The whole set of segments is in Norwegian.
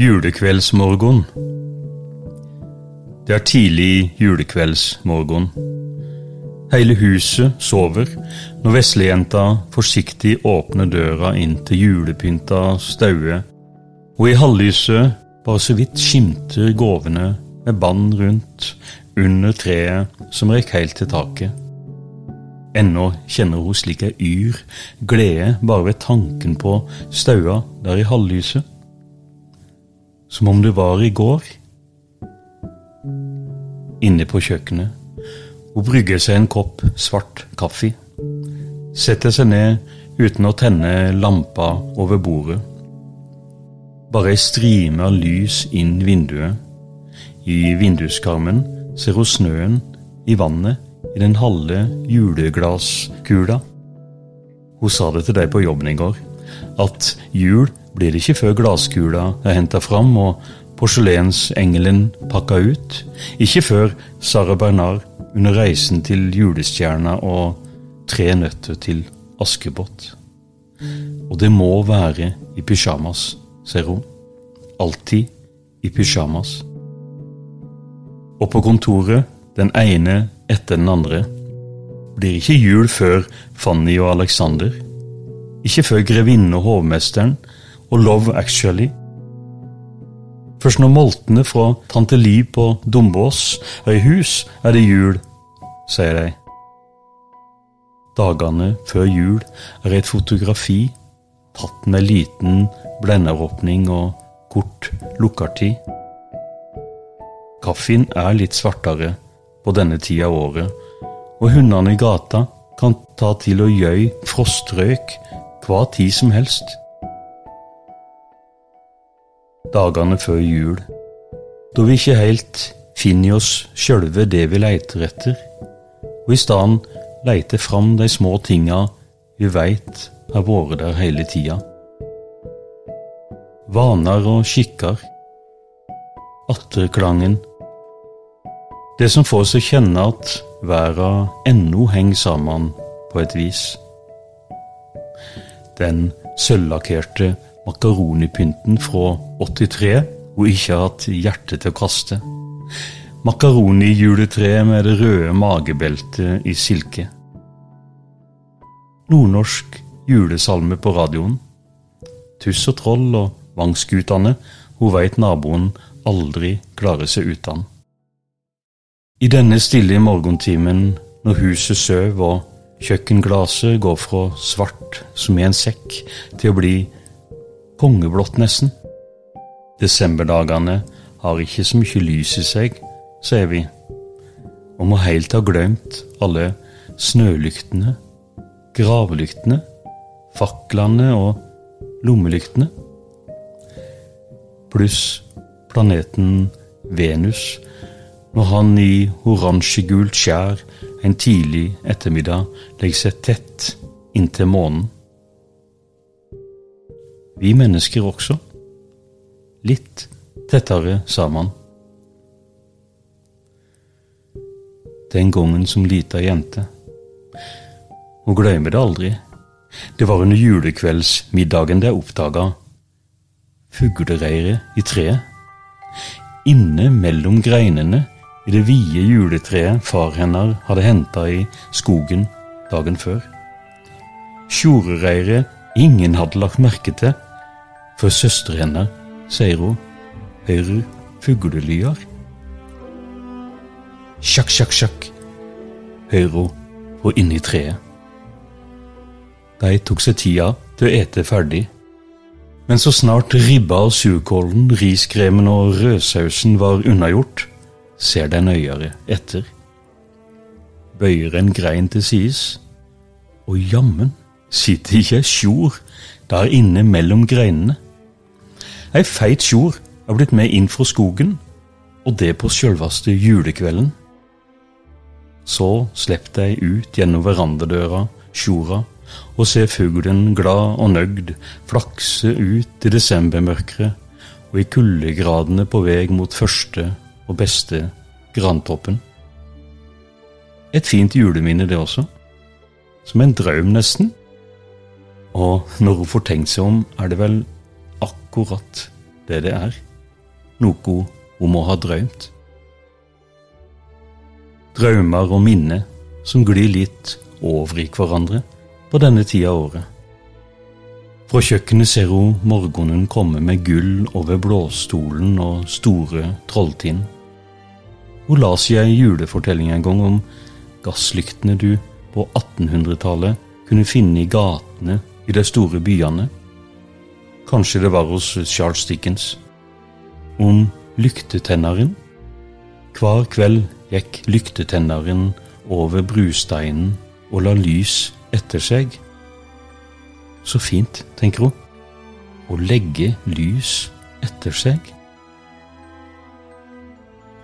Julekveldsmorgen. Det er tidlig julekveldsmorgen. Hele huset sover når veslejenta forsiktig åpner døra inn til julepynta staue, og i halvlyset bare så vidt skimter gåvene med bånd rundt under treet som rekk helt til taket. Ennå kjenner hun slik ei yr glede bare ved tanken på staua der i halvlyset. Som om det var i går. Inne på kjøkkenet. Hun brygger seg en kopp svart kaffe. Setter seg ned uten å tenne lampa over bordet. Bare ei strime av lys inn vinduet. I vinduskarmen ser hun snøen i vannet i den halve juleglasskula. Hun sa det til deg på jobben i går, at jul blir det ikke før glasskula er henta fram og porselensengelen pakka ut, ikke før Sara Bernard under reisen til julestjerna og Tre nøtter til Askepott. Og det må være i pysjamas, ser hun. Alltid i pysjamas. Og på kontoret, den ene etter den andre. Blir ikke jul før Fanny og Alexander. Ikke før 'Grevinnen og hovmesteren og Love Actually. Først når moltene fra tante Liv på Dombås er i hus, er det jul, sier de. Dagene før jul er et fotografi tatt med liten blenderåpning og kort lukkertid. Kaffen er litt svartere på denne tida av året, og hundene i gata kan ta til å gjøy frostrøyk hva tid som helst. Dagene før jul, da vi ikke helt finner oss sjølve det vi leiter etter, og i stedet leiter fram de små tinga vi veit har vært der hele tida. Vaner og skikker, atterklangen det som får oss å kjenne at verda ennå henger sammen på et vis. Den sølvlakkerte makaronipynten fra 83 hun ikke har hatt hjerte til å kaste. Makaronijuletreet med det røde magebeltet i silke. Nordnorsk julesalme på radioen. Tuss og troll og vangskutene, hun veit naboen aldri klarer seg uten. I denne stille morgentimen, når huset søv og kjøkkenglaset går fra svart som i en sekk til å bli kongeblått nesten. Desemberdagene har ikke så mye lys i seg, sier vi, og må helt ha glemt alle snølyktene, gravelyktene, faklene og lommelyktene. Pluss planeten Venus når han i oransjegult skjær en tidlig ettermiddag legger seg tett inntil månen. Vi mennesker også. Litt tettere sammen. Den gangen som lita jente. Hun glemmer det aldri. Det var under julekveldsmiddagen de oppdaga fuglereiret i treet. Inne mellom greinene i det vide juletreet far hennes hadde henta i skogen dagen før. Tjorereiret ingen hadde lagt merke til, for søster hennes, sier hun, hører fuglelyer. Sjakk, sjakk, sjakk, hører hun fra inni treet. De tok seg tida til å ete ferdig. Men så snart ribba og surkålen, riskremen og rødsausen var unnagjort, ser deg nøyere etter, bøyer en grein til sides, og jammen sitter ikke ei sjor der inne mellom greinene. Ei feit sjor er blitt med inn fra skogen, og det på sjølvaste julekvelden. Så slipper de ut gjennom verandadøra, sjora, og ser fuglen glad og nøgd flakse ut i desembermørket og i kuldegradene på vei mot første og beste grantoppen. Et fint juleminne, det også. Som en drøm, nesten. Og når hun får tenkt seg om, er det vel akkurat det det er. noe hun må ha drømt. Drømmer og minner som glir litt over i hverandre på denne tida av året. Fra kjøkkenet ser hun morgenen komme med gull over blåstolen og store trolltind. Hun la i ei julefortelling en gang om gasslyktene du på 1800-tallet kunne finne i gatene i de store byene. Kanskje det var hos Charles Dickens. Om lyktetenneren. Hver kveld gikk lyktetenneren over brusteinen og la lys etter seg. Så fint, tenker hun, å legge lys etter seg.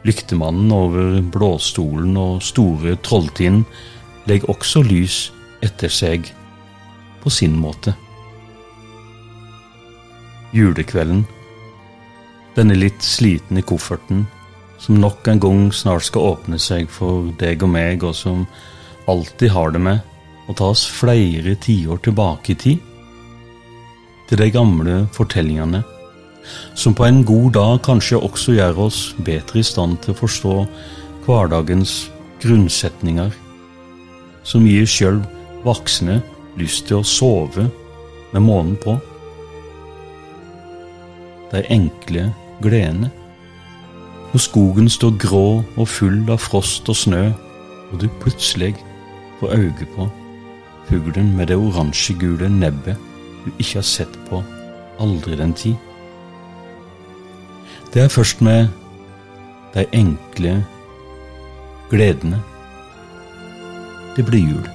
Lyktemannen over blåstolen og store trolltind legger også lys etter seg på sin måte. Julekvelden, denne litt slitne kofferten som nok en gang snart skal åpne seg for deg og meg, og som alltid har det med å ta oss flere tiår tilbake i tid, til de gamle fortellingene som på en god dag kanskje også gjør oss bedre i stand til å forstå hverdagens grunnsetninger, som gir sjøl voksne lyst til å sove med månen på. De enkle gledene. Når skogen står grå og full av frost og snø, og du plutselig får øye på fuglen med det oransje-gule nebbet du ikke har sett på aldri den tid. Det er først med de enkle gledene det blir jul.